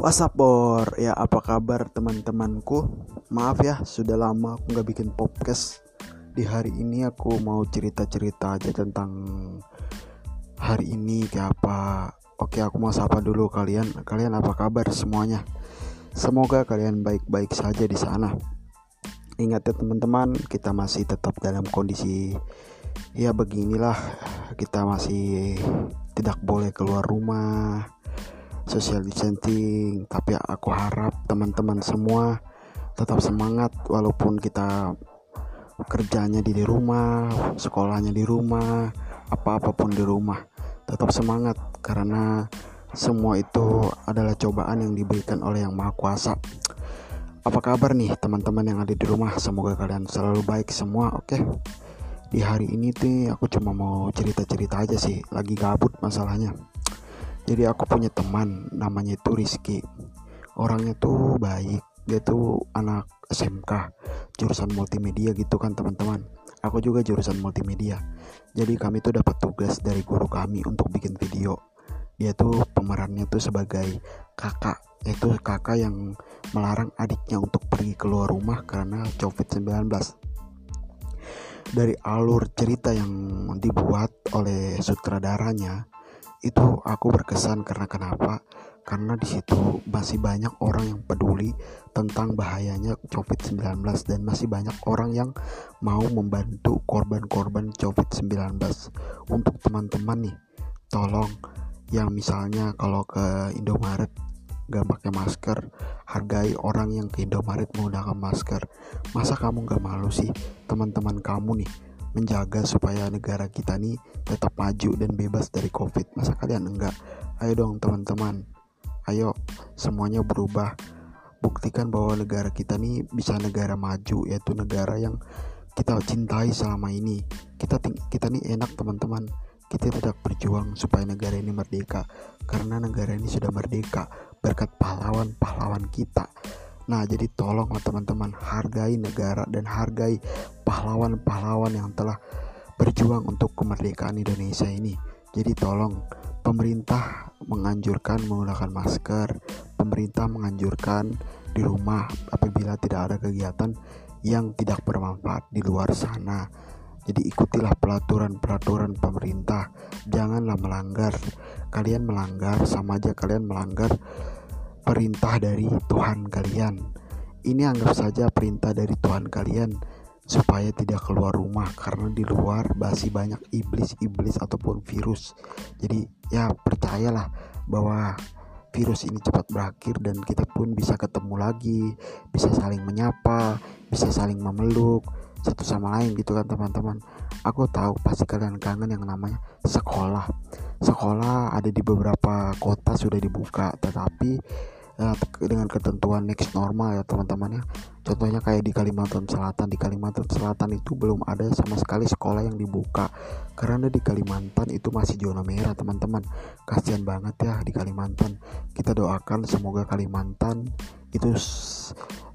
WhatsApp Bor, ya apa kabar teman-temanku? Maaf ya, sudah lama aku nggak bikin podcast. Di hari ini aku mau cerita-cerita aja tentang hari ini kayak apa. Oke, aku mau sapa dulu kalian. Kalian apa kabar semuanya? Semoga kalian baik-baik saja di sana. Ingat ya teman-teman, kita masih tetap dalam kondisi ya beginilah. Kita masih tidak boleh keluar rumah social distancing tapi aku harap teman-teman semua tetap semangat walaupun kita kerjanya di rumah sekolahnya di rumah apa-apapun di rumah. Tetap semangat karena semua itu adalah cobaan yang diberikan oleh yang maha kuasa. Apa kabar nih teman-teman yang ada di rumah? Semoga kalian selalu baik semua oke? Okay? di hari ini tuh aku cuma mau cerita-cerita aja sih lagi gabut masalahnya jadi aku punya teman namanya itu Rizky. Orangnya tuh baik dia tuh anak SMK jurusan multimedia gitu kan teman-teman. Aku juga jurusan multimedia. Jadi kami tuh dapat tugas dari guru kami untuk bikin video. Dia tuh pemerannya tuh sebagai kakak. Itu kakak yang melarang adiknya untuk pergi keluar rumah karena COVID-19 dari alur cerita yang dibuat oleh sutradaranya itu aku berkesan karena kenapa? Karena di situ masih banyak orang yang peduli tentang bahayanya COVID-19 dan masih banyak orang yang mau membantu korban-korban COVID-19 untuk teman-teman nih tolong yang misalnya kalau ke Indomaret gak pakai masker hargai orang yang ke Indomaret menggunakan masker. Masa kamu gak malu sih teman-teman kamu nih menjaga supaya negara kita nih tetap maju dan bebas dari covid. Masa kalian enggak? Ayo dong teman-teman. Ayo semuanya berubah. Buktikan bahwa negara kita nih bisa negara maju yaitu negara yang kita cintai selama ini. Kita kita nih enak teman-teman. Kita tidak berjuang supaya negara ini merdeka. Karena negara ini sudah merdeka. Berkat pahlawan-pahlawan kita Nah, jadi tolonglah teman-teman hargai negara dan hargai pahlawan-pahlawan yang telah berjuang untuk kemerdekaan Indonesia ini. Jadi tolong pemerintah menganjurkan menggunakan masker, pemerintah menganjurkan di rumah apabila tidak ada kegiatan yang tidak bermanfaat di luar sana. Jadi ikutilah peraturan-peraturan pemerintah, janganlah melanggar. Kalian melanggar sama aja kalian melanggar perintah dari Tuhan kalian. Ini anggap saja perintah dari Tuhan kalian supaya tidak keluar rumah karena di luar masih banyak iblis-iblis ataupun virus. Jadi ya percayalah bahwa virus ini cepat berakhir dan kita pun bisa ketemu lagi, bisa saling menyapa, bisa saling memeluk satu sama lain gitu kan teman-teman. Aku tahu pasti kalian kangen yang namanya sekolah. Sekolah ada di beberapa kota sudah dibuka tetapi uh, dengan ketentuan next normal ya teman-teman ya. Contohnya kayak di Kalimantan Selatan. Di Kalimantan Selatan itu belum ada sama sekali sekolah yang dibuka. Karena di Kalimantan itu masih zona merah teman-teman. Kasihan banget ya di Kalimantan. Kita doakan semoga Kalimantan itu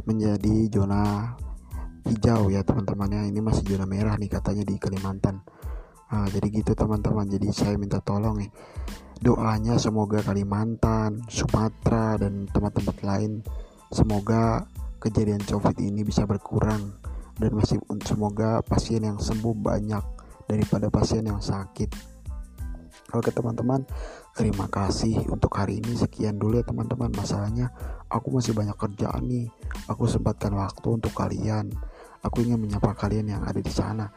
menjadi zona hijau ya teman-teman ya ini masih zona merah nih katanya di Kalimantan Nah, jadi gitu teman-teman. Jadi saya minta tolong nih doanya semoga Kalimantan, Sumatera dan tempat-tempat lain semoga kejadian Covid ini bisa berkurang dan masih semoga pasien yang sembuh banyak daripada pasien yang sakit. Oke teman-teman, terima kasih untuk hari ini sekian dulu ya teman-teman. Masalahnya aku masih banyak kerjaan nih. Aku sempatkan waktu untuk kalian. Aku ingin menyapa kalian yang ada di sana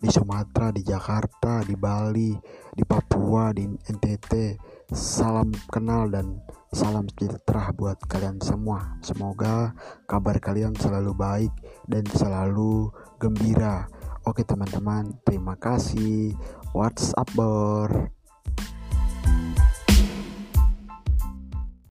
di Sumatera, di Jakarta, di Bali, di Papua, di NTT. Salam kenal dan salam sejahtera buat kalian semua. Semoga kabar kalian selalu baik dan selalu gembira. Oke teman-teman, terima kasih. WhatsApp bor.